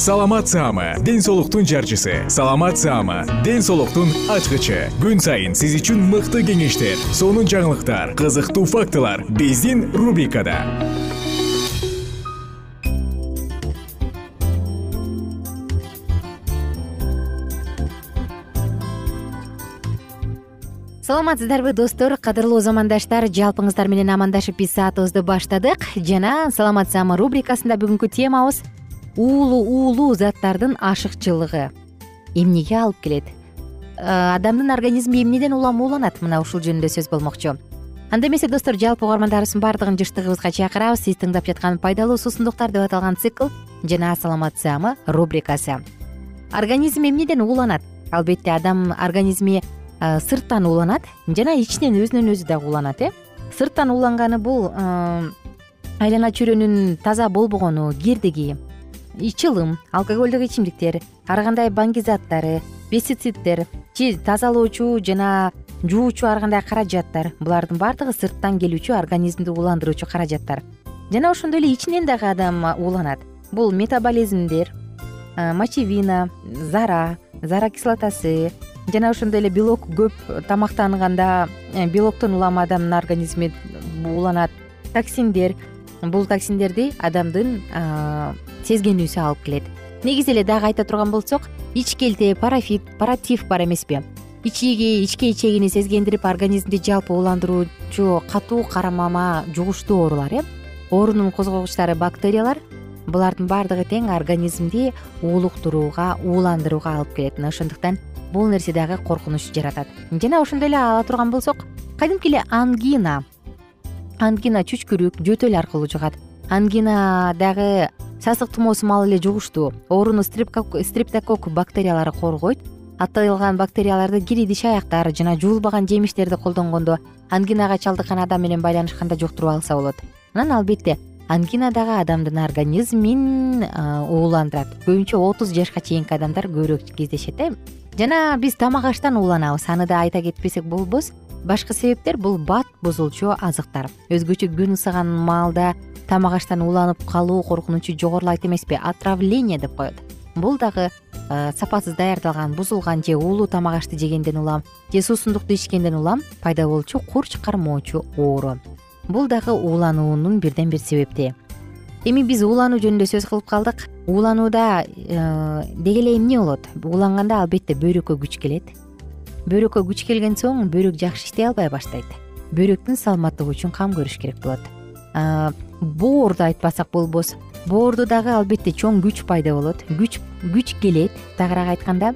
саламат саама ден соолуктун жарчысы. Саламат саама ден соолуктун ачкычы. Күн сайын сиз үчүн мыкты кеңештер сонун жаңылыктар кызыктуу фактылар биздин рубрикада. Саламатсыздарбы достор? Кадырлуу замандаштар жалпыңыздар менен амандашып биз саатыбызды баштадык. Жана саламат саама рубрикасында бүгүнкү темабыз уулуу уулуу заттардын ашыкчылыгы. Эмнеге алып келет? Адамдын организми эмнеден улам ууланат? Мына ушул жөнүндө сөз болмокчу. Анда эмесе достор жалпы угармандарыбыздын баардыгын жыштыгыбызга чакырабыз. Сиз тыңдап жаткан пайдалуу суусундуктар деп аталган цикл жана саламат саама рубрикасы. Организм эмнеден ууланат? Албетте адам организми сырттан ууланат жана ичинен өзүнөн өзү дагы ууланат э? Сырттан ууланганы бул айлана чөйрөнүн таза болбогону кирдиги чылым алкоголдук ичимдиктер ар кандай баңгизаттары пестициддер же тазалоочу жана жуучу ар кандай каражаттар булардын баардыгы сырттан келүүчү организмди ууландыруучу каражаттар. Жана ошондой эле ичинен дагы адам ууланат бул метаболизмдер мочевина зара зара кислотасы жана ошондой эле белок көп тамактанганда э, белоктон улам адамдын организми ууланат токсиндер бул токсиндерди адамдын сезгенүүсү алып келет. Негизи эле дагы айта турган болсок ичкелте парафит паратив бар эмеспи. Ичиги ичке ичегини сезгендирип организмди жалпы ууландыруучу катуу карамама жугуштуу оорулар э. Оорунун козгогучтары бактериялар булардын баардыгы тең организмди уулуктурууга ууландырууга алып келет. Мына ошондуктан бул нерсе дагы коркунуч жаратат. Жана ошондой эле ала турган болсок кадимки эле ангина ангина чүчкүрүк жөтөл аркылуу жугат. Ангина дагы сасык тумоосу маалы эле жугуштуу ооруну стриптокок бактериялары коргойт. Аталган бактерияларды кир идиш аяктар жана жуулбаган жемиштерди колдонгондо ангинага чалдыккан адам менен байланышканда жуктуруп алса болот. Анан албетте ангина дагы адамдын организмин ууландырат. Көбүнчө отуз жашка чейинки адамдар көбүрөөк кездешет э. Жана биз тамак аштан ууланабыз. Аны да айта кетпесек болбос башкы себептер бул бат бузулчу азыктар. Өзгөчө күн ысыган маалда тамак аштан ууланып калуу коркунучу жогорулайт эмеспи? Отравление деп коет. Бул дагы сапасыз даярдалган бузулган же уулуу тамак ашты жегенден улам же суусундукту ичкенден улам пайда болчу курч кармоочу оору. Бул дагы уулануунун бирден бир себепти. Эми биз уулануу жөнүндө сөз кылып калдык. Ууланууда э, деги эле эмне болот? Ууланганда албетте бөйрөккө күч келет бөйрөккө күч келген соң бөйрөк жакшы иштей албай баштайт. Бөйрөктүн саламаттыгы үчүн кам көрүш керек болот боорду айтпасак болбос боордо дагы албетте чоң күч пайда болот. Күч күч келет. Тагыраак айтканда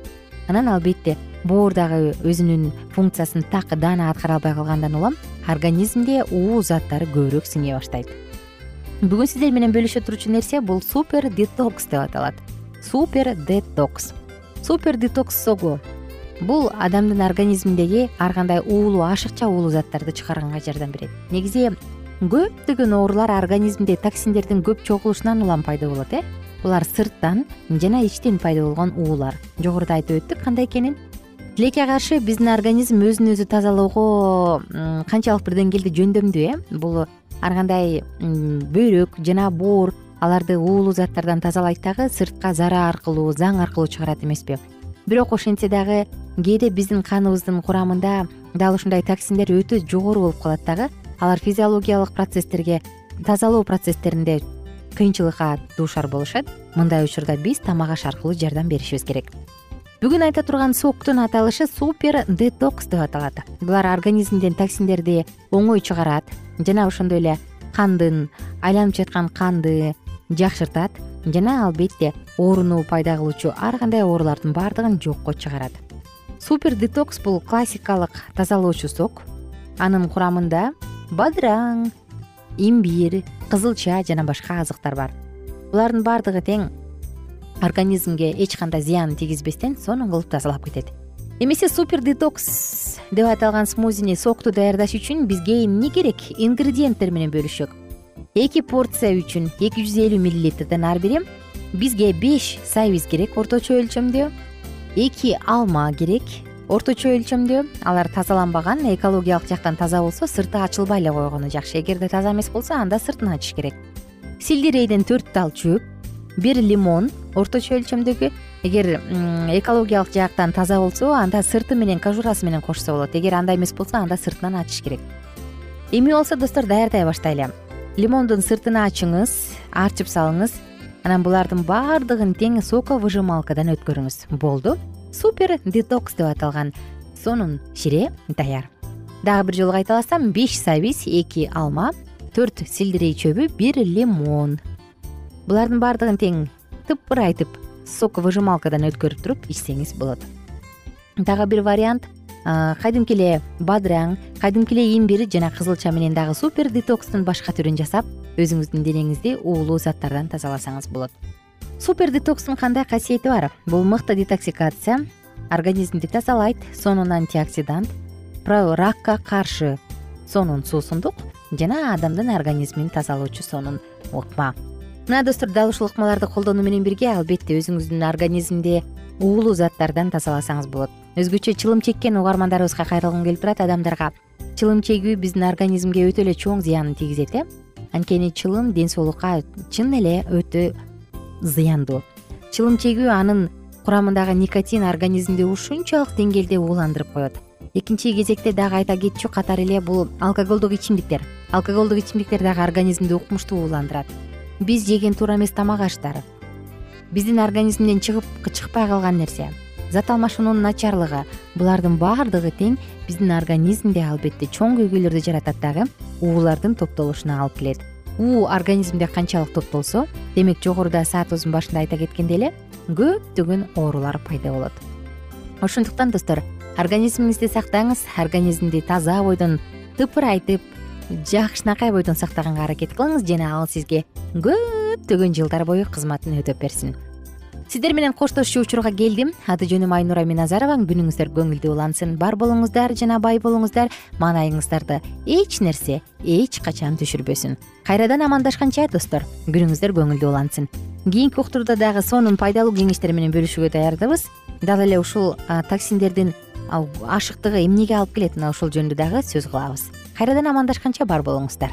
анан албетте боор дагы өзүнүн функциясын так даана аткара албай калгандан улам организмде уу заттары көбүрөөк сиңе баштайт. Бүгүн сиздер менен бөлүшө турчу нерсе бул супер детокс деп аталат. Супер детокс. Супер детокс согу бул адамдын организминдеги ар кандай уулуу ашыкча уулуу заттарды чыгарганга жардам берет. Негизи көптөгөн оорулар организмде токсиндердин көп чогулушунан улам пайда болот э? Булар сырттан жана ичтен пайда болгон уулар. Жогоруда айтып өттүк кандай экенин? Тилекке каршы биздин организм өзүн өзү тазалоого канчалык бир деңгээлде жөндөмдүү э? Бул ар кандай бөйрөк жана боор аларды уулуу заттардан тазалайт дагы сыртка зара аркылуу заң аркылуу чыгарат эмеспи. Бирок ошентсе дагы кээде биздин каныбыздын курамында дал ушундай токсиндер өтө жогору болуп калат дагы. Алар физиологиялык процесстерге тазалоо процесстеринде кыйынчылыкка дуушар болушат. Мындай учурда биз тамак аш аркылуу жардам беришибиз керек. Бүгүн айта турган соктун аталышы супер детокс деп аталат. Булар организмден токсиндерди оңой чыгарат жана ошондой эле кандын айланып жаткан канды жакшыртат жана албетте ооруну пайда кылуучу ар кандай оорулардын баардыгын жокко чыгарат супер детокс бул классикалык тазалоочу сок анын курамында бадыраң имбирь кызылча жана башка азыктар бар. Булардын баардыгы тең. Организмге эч кандай зыянын тийгизбестен сонун кылып тазалап кетет. Эмесе супер детокс деп аталган смузини сокту даярдаш үчүн бизге эмне керек? Ингредиенттер менен бөлүшсөк эки порция үчүн эки жүз элүү миллилитрден ар бири бизге беш сайвиз керек орточо өлчөмдө эки алма керек. Орточо өлчөмдө алар тазаланбаган экологиялык жактан таза болсо сырты ачылбай эле койгону жакшы. Эгерде таза эмес болсо анда сыртын ачыш керек. Сельдерейден төрт тал чөп бир лимон орточо өлчөмдөгү. Эгер экологиялык жактан таза болсо анда сырты менен кожурасы менен кошсо болот. Эгер андай эмес болсо анда сыртынан ачыш керек. Эми болсо достор даярдай баштайлы лимондун сыртын ачыңыз арчып салыңыз анан булардын баардыгын тең соковыжималкадан өткөрүңүз. Болду. Супер детокс деп аталган сонун шире даяр. Дагы бир жолу кайталасам беш сабиз эки алма төрт сельдерей чөбү бир лимон. Булардын баардыгын тең тыпырайтып соковыжималкадан өткөрүп туруп ичсеңиз болот. Дагы бир вариант кадимки эле бадыраң кадимки эле имбирь жана кызылча менен дагы супер детокстун башка түрүн жасап өзүңүздүн денеңизди уулуу заттардан тазаласаңыз болот. Супер детокстун кандай касиети бар? Бул мыкты детоксикация организмди тазалайт сонун антиоксидант ракка каршы сонун суусундук жана адамдын организмин тазалоочу сонун ыкма мына достор дал ушул ыкмаларды колдонуу менен бирге албетте өзүңүздүн организмди уулуу заттардан тазаласаңыз болот. Өзгөчө чылым чеккен угармандарыбызга кайрылгым келип турат адамдарга. Чылым чегүү биздин организмге өтө эле чоң зыянын тийгизет э анткени чылым ден соолукка чын эле өтө зыяндуу. Чылым чегүү анын курамындагы никотин организмди ушунчалык деңгээлде ууландырып коет. Экинчи кезекте дагы айта кетчү катары эле бул алкоголдук ичимдиктер. Алкоголдук ичимдиктер дагы организмди укмуштуу ууландырат биз жеген туура эмес тамак аштар биздин организмден чыгып чыкпай калган нерсе зат алмашуунун начарлыгы. Булардын баардыгы тең биздин организмде албетте чоң көйгөйлөрдү жаратат дагы уулардын топтолушуна алып келет. Уу организмде канчалык топтолсо демек жогоруда саатыбыздын башында айта кеткендей эле көптөгөн оорулар пайда болот. Ошондуктан достор организмиңизди сактаңыз организмди таза бойдон тыпырайтып жакшынакай бойдон сактаганга аракет кылыңыз жана ал сизге көптөгөн жылдар бою кызматын өтөп берсин сиздер менен коштошчу учурга келдим. Аты жөнүм айнура миназарова күнүңүздөр көңүлдүү улансын. Бар болуңуздар жана бай болуңуздар. Маанайыңыздарды эч нерсе эч качан түшүрбөсүн. Кайрадан амандашканча достор. Күнүңүздөр көңүлдүү улансын. Кийинки уктурда дагы сонун пайдалуу кеңештер менен бөлүшүүгө даярдыбыз. Дал эле ушул токсиндердин ашыктыгы эмнеге алып келет? Мына ошол жөнүндө дагы сөз кылабыз. Кайрадан амандашканча бар болуңуздар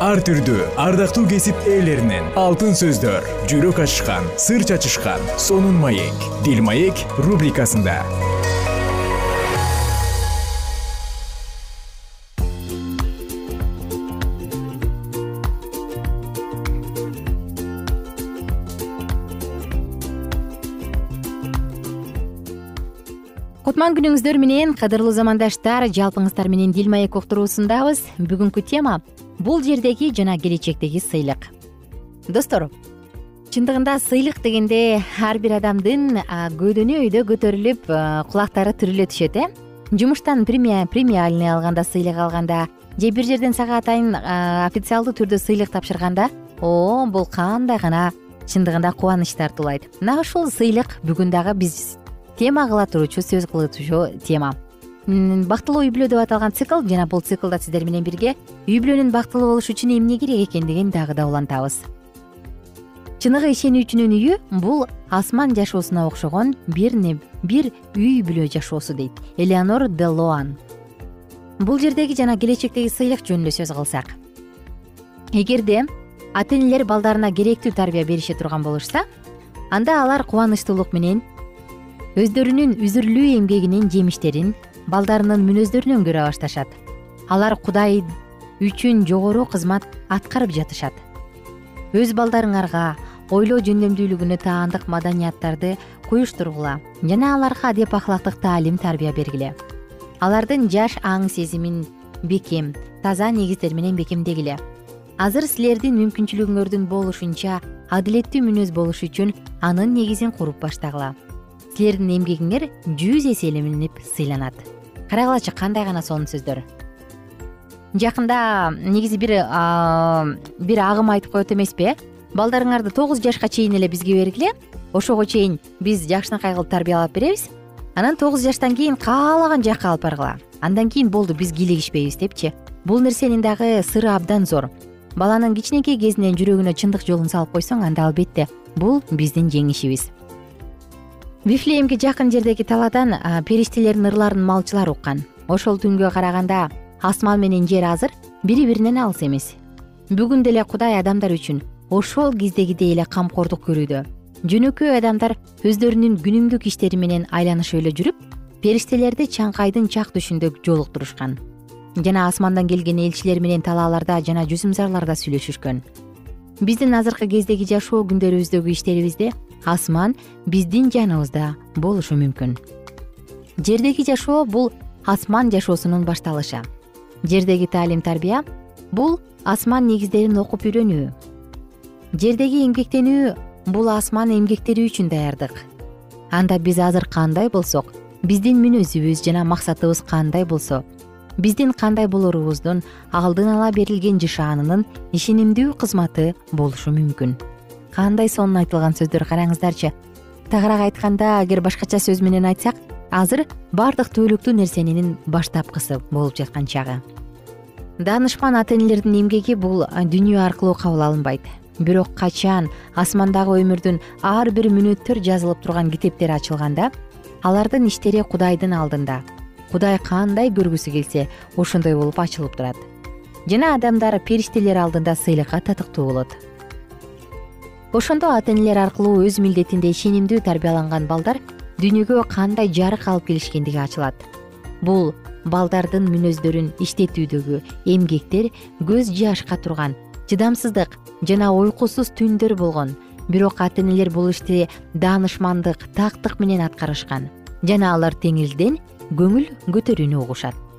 ар түрдүү ардактуу кесип ээлеринен. Алтын сөздөр жүрөк ачышкан сыр чачышкан сонун маек. Дил маек рубрикасында. Кутман күнүңүздөр менен кадырлуу замандаштар жалпыңыздар менен дил маек уктуруусундабыз. Бүгүнкү тема бул жердеги жана келечектеги сыйлык. Достор чындыгында сыйлык дегенде ар бир адамдын көөдөнү өйдө көтөрүлүп кулактары түрүлө түшөт э? Жумуштан премиальный алганда сыйлык алганда же бир жерден сага атайын официалдуу түрдө сыйлык тапшырганда о бул кандай гана чындыгында кубаныч тартуулайт мына ушул сыйлык бүгүн дагы биз тема кыла туруучу сөз кылуучу тема бактылуу үй бүлө деп аталган цикл жана бул циклда сиздер менен бирге үй бүлөнүн бактылуу болушу үчүн эмне керек экендигин дагы да улантабыз. Чыныгы ишенүүчүнүн үйү бул асман жашоосуна окшогон бир бир үй бүлө жашоосу дейт. Элеонор де лоан бул жердеги жана келечектеги сыйлык жөнүндө сөз кылсак. Эгерде ата энелер балдарына керектүү тарбия берише турган болушса анда алар кубанычтуулук менен өздөрүнүн үзүрлүү эмгегинин жемиштерин балдарынын мүнөздөрүнөн көрө башташат. Алар кудай үчүн жогору кызмат аткарып жатышат. Өз балдарыңарга ойлоо жөндөмдүүлүгүнө таандык маданияттарды куюштургула жана аларга адеп ахлактык таалим тарбия бергиле. Алардын жаш аң сезимин бекем таза негиздер менен бекемдегиле. Азыр силердин мүмкүнчүлүгүңөрдүн болушунча адилеттүү мүнөз болушу үчүн анын негизин куруп баштагыла. Силердин эмгегиңер жүз эселенип сыйланат карагылачы кандай гана сонун сөздөр. Жакында негизи бир бир агым айтып коет эмеспи э? Балдарыңарды тогуз жашка чейин эле бизге бергиле ошого чейин биз жакшынакай кылып тарбиялап беребиз. Анан тогуз жаштан кийин каалаган жакка алып баргыла. Андан кийин болду биз кийлигишпейбиз депчи. Бул нерсенин дагы сыры абдан зор. Баланын кичинекей кезинен жүрөгүнө чындык жолун салып койсоң анда албетте бул биздин жеңишибиз вифлеемге жакын жердеги талаадан периштелердин ырларын малчылар уккан. Ошол түнгө караганда асман менен жер азыр бири биринен алыс эмес. Бүгүн деле кудай адамдар үчүн ошол кездегидей эле камкордук көрүүдө. Жөнөкөй адамдар өздөрүнүн күнүмдүк иштери менен айланышып эле жүрүп периштелерди чаңкайдын чак түшүндө жолуктурушкан. Жана асмандан келген элчилер менен талааларда жана жүзүмзарларда сүйлөшүшкөн. Биздин азыркы кездеги жашоо күндөрүбүздөгү иштерибизде асман биздин жаныбызда болушу мүмкүн. Жердеги жашоо бул асман жашоосунун башталышы. Жердеги таалим тарбия бул асман негиздерин окуп үйрөнүү. Жердеги эмгектенүү бул асман эмгектери үчүн даярдык. Анда биз азыр кандай болсок биздин мүнөзүбүз жана максатыбыз кандай болсо биздин кандай болорубуздун алдын ала берилген жышаанынын ишенимдүү кызматы болушу мүмкүн кандай сонун айтылган сөздөр караңыздарчы. Тагыраак айтканда эгер башкача сөз менен айтсак азыр баардык түбөлүктүү нерсенин баштапкысы болуп жаткан чагы. Даанышман ата энелердин эмгеги бул дүнүйө аркылуу кабыл алынбайт. Бирок качан асмандагы өмүрдүн ар бир мүнөттөр жазылып турган китептер ачылганда алардын иштери кудайдын алдында. Кудай кандай көргүсү келсе ошондой болуп ачылып турат. Жана адамдар периштелер алдында сыйлыкка татыктуу болот ошондо ата энелер аркылуу өз милдетинде ишенимдүү тарбияланган балдар дүйнөгө кандай жарык алып келишкендиги ачылат. Бул балдардын мүнөздөрүн иштетүүдөгү эмгектер көз жашка турган чыдамсыздык жана уйкусуз түндөр болгон. Бирок ата энелер бул ишти даанышмандык тактык менен аткарышкан жана алар теңирден көңүл көтөрүүнү угушат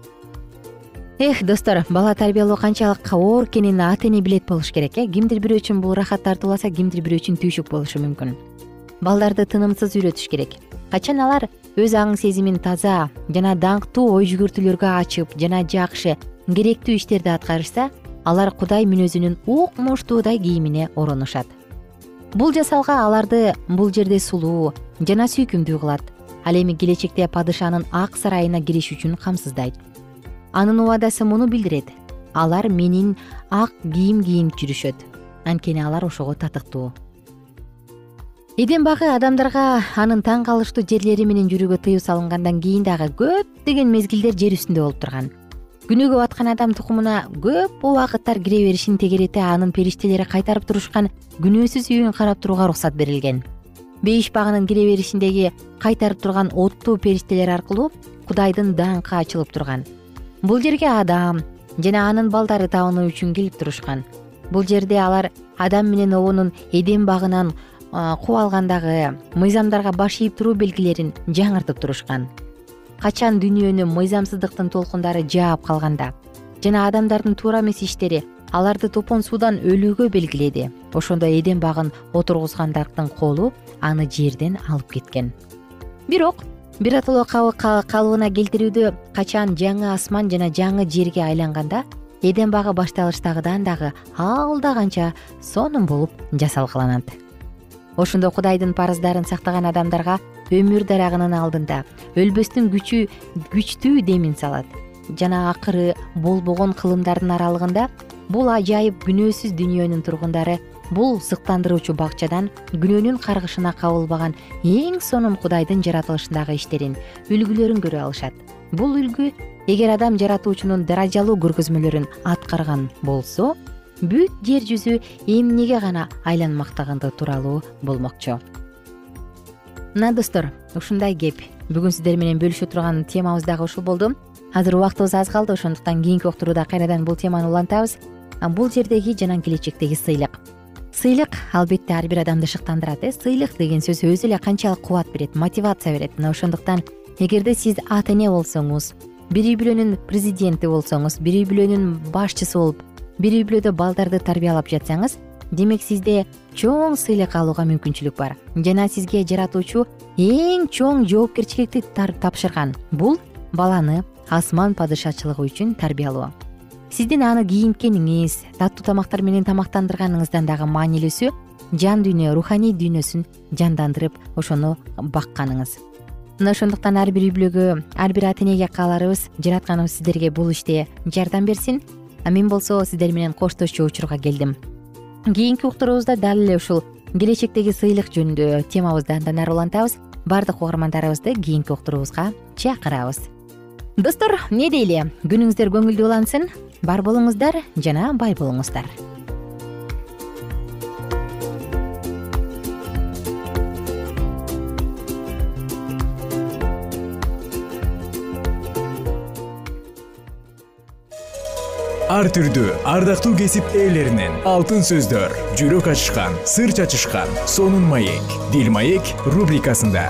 эх достор бала тарбиялоо канчалык оор экенин ата эне билет болуш керек э? Кимдир бирөө үчүн бул ырахат тартууласа кимдир бирөө үчүн түйшүк болушу мүмкүн. Балдарды тынымсыз үйрөтүш керек. Качан алар өз аң сезимин таза жана даңктуу ой жүгүртүүлөргө ачып жана жакшы керектүү иштерди аткарышса алар кудай мүнөзүнүн укмуштуудай кийимине оронушат. Бул жасалга аларды бул жерде сулуу жана сүйкүмдүү кылат. Ал эми келечекте падышанын ак сарайына кириш үчүн камсыздайт анын убадасы муну билдирет. Алар менин ак кийим кийинип жүрүшөт. Анткени алар ошого татыктуу. Эдем багы адамдарга анын таң калыштуу жерлери менен жүрүүгө тыюу салынгандан кийин дагы көптөгөн мезгилдер жер үстүндө болуп турган. Күнөөгө баткан адам тукумуна көп убакыттар кире беришин тегерете анын периштелери кайтарып турушкан күнөөсүз үйүн карап турууга уруксат берилген. Бейиш багынын кире беришиндеги кайтарып турган оттуу периштелер аркылуу кудайдын даңкы ачылып турган бул жерге адам жана анын балдары табынуу үчүн келип турушкан. Бул жерде алар адам менен обонун эдем багынан кууп алгандагы мыйзамдарга баш ийип туруу белгилерин жаңыртып турушкан. Качан дүйнөнү мыйзамсыздыктын толкундары жаап калганда жана адамдардын туура эмес иштери аларды топон суудан өлүүгө белгиледи. Ошондо эдем багын отургузгандардын колу аны жерден алып кеткен. Бирок биротоло калыбына келтирүүдө качан жаңы асман жана жаңы жерге айланганда эдем багы башталыштагыдан дагы ал да канча сонун болуп жасалгаланат ошондо кудайдын парыздарын сактаган адамдарга өмүр дарагынын алдында өлбөстүн күчү күчтүү демин салат. Жана акыры болбогон кылымдардын аралыгында бул ажайып күнөөсүз дүйнөнүн тургундары бул сыктандыруучу бакчадан күнөөнүн каргышына кабылбаган эң сонун кудайдын жаратылышындагы иштерин үлгүлөрүн көрө алышат. Бул үлгү эгер адам жаратуучунун даражалуу көргөзмөлөрүн аткарган болсо бүт жер жүзү эмнеге гана айланмактыгы тууралуу болмокчу. Мына достор ушундай кеп бүгүн сиздер менен бөлүшө турган темабыз дагы ушул болду. Азыр убактыбыз аз калды ошондуктан кийинки уктурууда кайрадан бул теманы улантабыз. Бул жердеги жана келечектеги сыйлык сыйлык. Албетте ар бир адамды шыктандырат э? Сыйлык деген сөз өзү эле канчалык кубат берет мотивация берет. Мына ошондуктан эгерде сиз ата эне болсоңуз бир үй бүлөнүн президенти болсоңуз бир үй бүлөнүн башчысы болуп бир үй бүлөдө балдарды тарбиялап жатсаңыз демек сизде чоң сыйлык алууга мүмкүнчүлүк бар. Жана сизге жаратуучу эң чоң жоопкерчиликти тапшырган. Бул баланы асман падышачылыгы үчүн тарбиялоо сиздин аны кийинткениңиз таттуу тамактар менен тамактандырганыңыздан дагы маанилүүсү жан дүйнө руханий дүйнөсүн жандандырып ошону бакканыңыз. Мына ошондуктан ар бир үй бүлөгө ар бир ата энеге кааларыбыз жаратканыбыз сиздерге бул иште жардам берсин. А мен болсо сиздер менен коштошчу учурга келдим. Кийинки уктуруубузда дал эле ушул келечектеги сыйлык жөнүндө темабызды андан ары улантабыз. Баардык угармандарыбызды кийинки уктуруубузга чакырабыз достор эмне дейли? Күнүңүздөр көңүлдүү улансын. Бар болуңуздар жана бай болуңуздар. Ар түрдүү ардактуу кесип ээлеринен алтын сөздөр жүрөк ачышкан сыр чачышкан сонун маек. Дил маек рубрикасында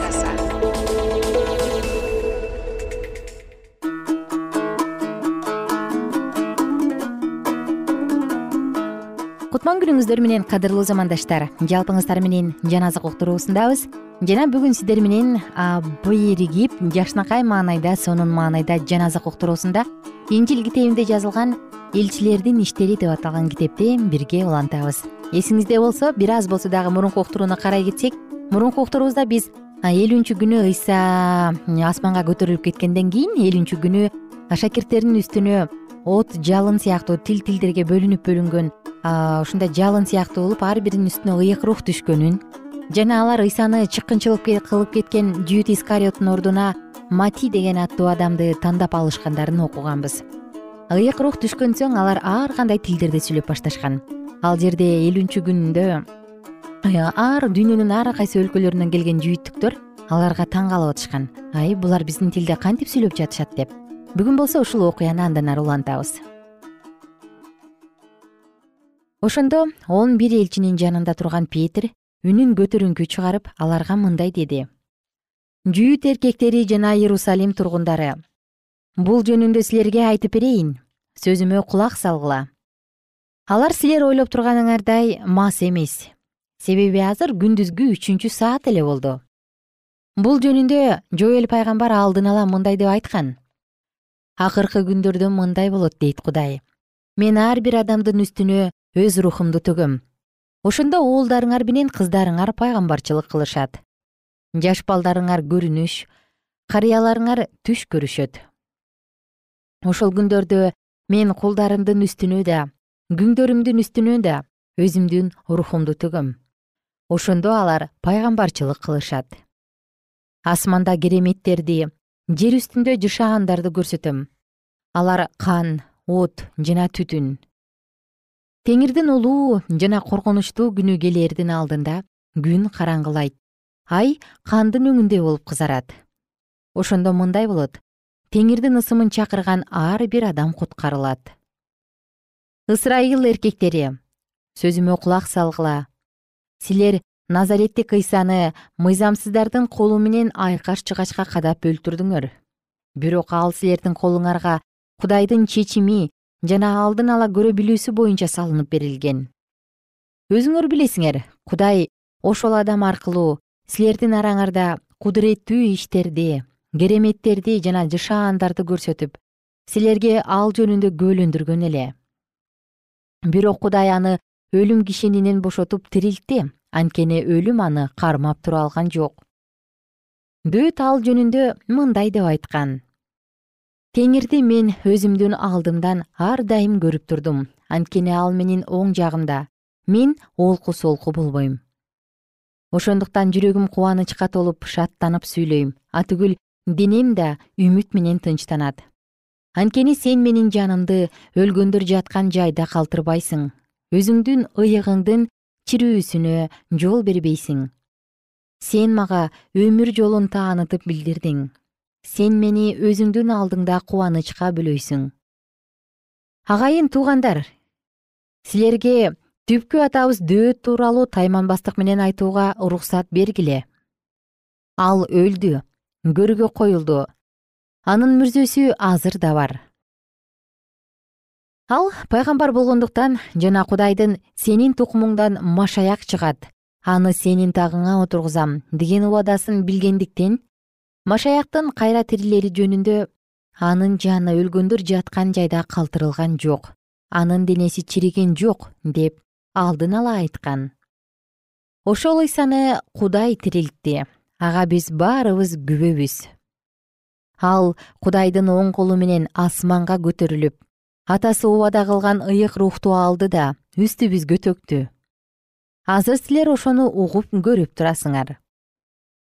кутман күнүңүздөр менен кадырлуу замандаштар. Жалпыңыздар менен жан азык уктуруусундабыз. Жана бүгүн сиздер менен биригип жакшынакай маанайда сонун маанайда жан азык уктуруусунда инжил китебинде жазылган элчилердин иштери деп аталган китепти бирге улантабыз. Эсиңизде болсо бир аз болсо дагы мурунку уктурууну карай кетсек мурунку уктуруубузда биз элүүнчү күнү ыйса асманга көтөрүлүп кеткенден кийин элүүнчү күнү шакирттердин үстүнө от жалын сыяктуу тил тилдерге бөлүнүп бөлүнгөн ушундай жалын сыяктуу болуп ар биринин үстүнө ыйык рух түшкөнүн жана алар ыйсаны чыккынчылык кылып кеткен жүйүт искариоттун ордуна мати деген аттуу адамды тандап алышкандарын окуганбыз. Ыйык рух түшкөн соң алар ар кандай тилдерде сүйлөп башташкан. Ал жерде элүүнчү күндө ар дүйнөнүн ар кайсы өлкөлөрүнөн келген жүйүттүктөр аларга таң калып атышкан. Ай булар биздин тилде кантип сүйлөп жатышат деп. Бүгүн болсо ушул окуяны андан ары улантабыз ошондо он бир элчинин жанында турган петир үнүн көтөрүңкү чыгарып аларга мындай деди. Жүйүт эркектери жана иерусалим тургундары бул жөнүндө силерге айтып берейин сөзүмө кулак салгыла. Алар силер ойлоп турганыңардай мас эмес. Себеби азыр күндүзгү үчүнчү саат эле болду. Бул жөнүндө жоэл пайгамбар алдын ала мындай деп айткан. Акыркы күндөрдө мындай болот дейт кудай. Мен ар бир адамдын үстүнө өз рухумду төгөм ошондо уулдарыңар менен кыздарыңар пайгамбарчылык кылышат. Жаш балдарыңар көрүнүш карыяларыңар түш көрүшөт. Ошол күндөрдө мен кулдарымдын үстүнө да күңдөрүмдүн үстүнө да өзүмдүн рухумду төгөм ошондо алар пайгамбарчылык кылышат. Асманда кереметтерди жер үстүндө жышаандарды көрсөтөм. Алар кан от жана түтүн теңирдин улуу жана коркунучтуу күнү келэрдин алдында күн караңгылайт. Ай кандын өңүндөй болуп кызарат. Ошондо мындай болот. Теңирдин ысымын чакырган ар бир адам куткарылат. Ысрайыл эркектери сөзүмө кулак салгыла. Силер назареттик ыйсаны мыйзамсыздардын колу менен айкаш жыгачка кадап өлтүрдүңөр. Бирок ал силердин колуңарга кудайдын чечими жана алдын ала көрө билүүсү боюнча салынып берилген. Өзүңөр билесиңер кудай ошол адам аркылуу силердин араңарда кудуреттүү иштерди кереметтерди жана жышаандарды көрсөтүп силерге ал жөнүндө күбөлөндүргөн эле. Бирок кудай аны өлүм кишенинен бошотуп тирилтти анткени өлүм аны кармап тура алган жок. Дөөт ал жөнүндө мындай деп айткан теңирди мен өзүмдүн алдымдан ар дайым көрүп турдум. Анткени ал менин оң жагымда. Мен олку солку болбойм. Ошондуктан жүрөгүм кубанычка толуп шаттанып сүйлөйм. Атүгүл денем да үмүт менен тынчтанат. Анткени сен менин жанымды өлгөндөр жаткан жайда калтырбайсың. Өзүңдүн ыйыгыңдын чирүүсүнө жол бербейсиң. Сен мага өмүр жолун таанытып билдирдиң сен мени өзүңдүн алдыңда кубанычка бөлөйсүң агайын туугандар силерге түпкү атабыз дөөт тууралуу тайманбастык менен айтууга уруксат бергиле. Ал өлдү көргө коюлду. Анын мүрзөсү азыр да бар. Ал пайгамбар болгондуктан жана кудайдын сенин тукумуңдан машаяк чыгат. Аны сенин тагыңа отургузам деген убадасын билгендиктен машаяктын кайра тирилери жөнүндө анын жаны өлгөндөр жаткан жайда калтырылган жок. Анын денеси чириген жок деп алдын ала айткан. Ошол ыйсаны кудай тирилтти. Ага биз баарыбыз күбөбүз ал кудайдын оң колу менен асманга көтөрүлүп атасы убада кылган ыйык рухту алды да үстүбүзгө төктү азыр силер ошону угуп көрүп турасыңар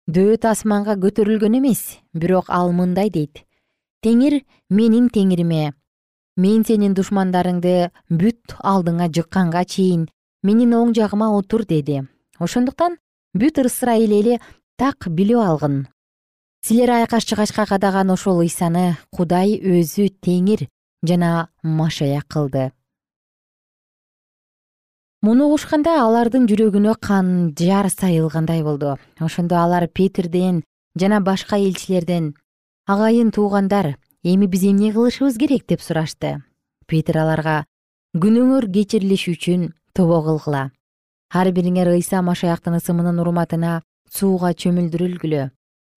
дөөт асманга көтөрүлгөн эмес бирок ал мындай дейт. Теңир менин теңириме мен сенин душмандарыңды бүт алдыңа жыкканга чейин менин оң жагыма отур деди. Ошондуктан бүт ысрайыл эли так билип алгын. Силер айкаш жыгачка кадаган ошол ыйсаны кудай өзү теңир жана машая кылды муну угушканда алардын жүрөгүнө кан жар сайылгандай болду. Ошондо алар петирден жана башка элчилерден агайын туугандар эми биз эмне кылышыбыз керек? деп сурашты. Петир аларга күнөөңөр кечирилиш үчүн тобо кылгыла. Ар бириңер ыйса машаяктын ысымынын урматына сууга чөмүлдүрүлгүлө.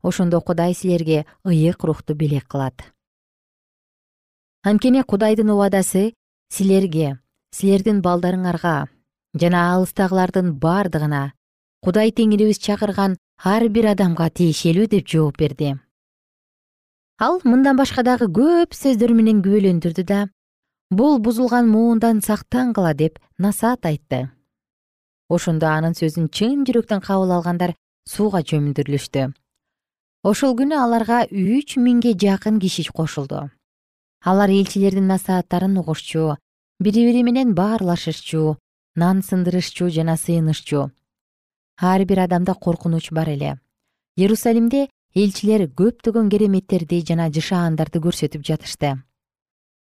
Ошондо кудай силерге ыйык рухту белек кылат анткени кудайдын убадасы силерге силердин балдарыңарга жана алыстагылардын бардыгына кудай теңирибиз чакырган ар бир адамга тиешелүү деп жооп берди. Ал мындан башка дагы көп сөздөр менен күбөлөндүрдү да бул бузулган муундан сактангыла деп насаат айтты. Ошондо анын сөзүн чын жүрөктөн кабыл алгандар сууга чөмүндүрүлүштү ошол күнү аларга үч миңге жакын киши кошулду. Алар элчилердин насааттарын угушчу бири бири менен баарлашышчу нан сындырышчу жана сыйынышчу. Ар бир адамда коркунуч бар эле. Иерусалимде элчилер көптөгөн кереметтерди жана жышаандарды көрсөтүп жатышты.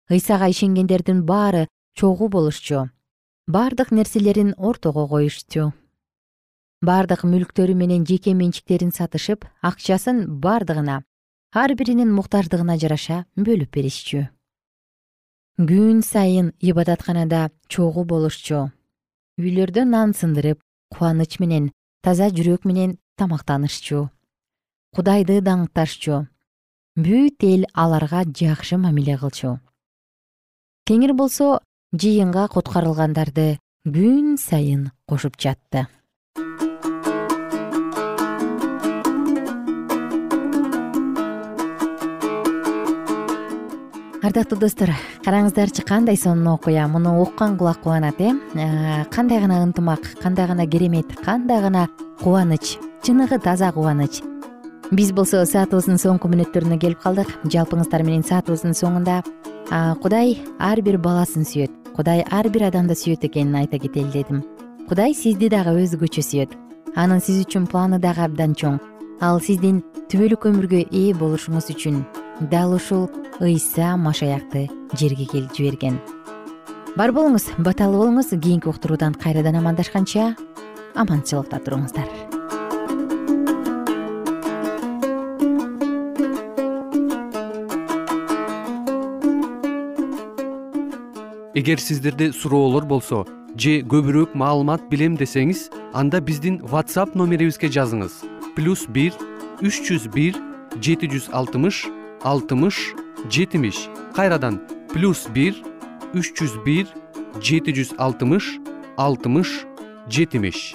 Ыйсага ишенгендердин баары чогуу болушчу. Бардык нерселерин ортого коюшчу бардык мүлктөрү менен жеке менчиктерин сатышып акчасын бардыгына ар биринин муктаждыгына жараша бөлүп беришчү. Күн сайын ибадатканада чогуу болушчу үйлөрдө нан сындырып кубаныч менен таза жүрөк менен тамактанышчу. Кудайды даңкташчу. Бүт эл аларга жакшы мамиле кылчу. Кеңир болсо жыйынга куткарылгандарды күн сайын кошуп жатты ардактуу достор караңыздарчы кандай сонун окуя? Муну уккан кулак кубанат э, э кандай гана ынтымак кандай гана керемет кандай гана кубаныч чыныгы таза кубаныч. Биз болсо саатыбыздын соңку мүнөттөрүнө келип калдык. Жалпыңыздар менен саатыбыздын соңунда кудай ар бир баласын сүйөт кудай ар бир адамды сүйөт экенин айта кетели дедим. Кудай сизди дагы өзгөчө сүйөт. Анын сиз үчүн планы дагы абдан чоң. Ал сиздин түбөлүк өмүргө ээ болушуңуз үчүн дал ушул ыйса машаякты жерге жиберген. Бар болуңуз баталуу болуңуз кийинки уктуруудан кайрадан амандашканча аманчылыкта туруңуздар. Эгер сиздерде суроолор болсо же көбүрөөк маалымат билем десеңиз анда биздин whatsapp номерибизге жазыңыз. Плюс бир үч жүз бир жети жүз алтымыш алтымыш жетимиш кайрадан плюс бир үч жүз бир жети жүз алтымыш алтымыш жетимиш.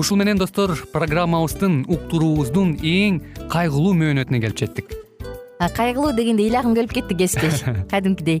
Ушун менен достор программабыздын уктуруубуздун эң кайгылуу мөөнөтүнө келип жеттик. Кайгылуу дегенде ыйлагым келип кетти кесиптеш. Кадимкидей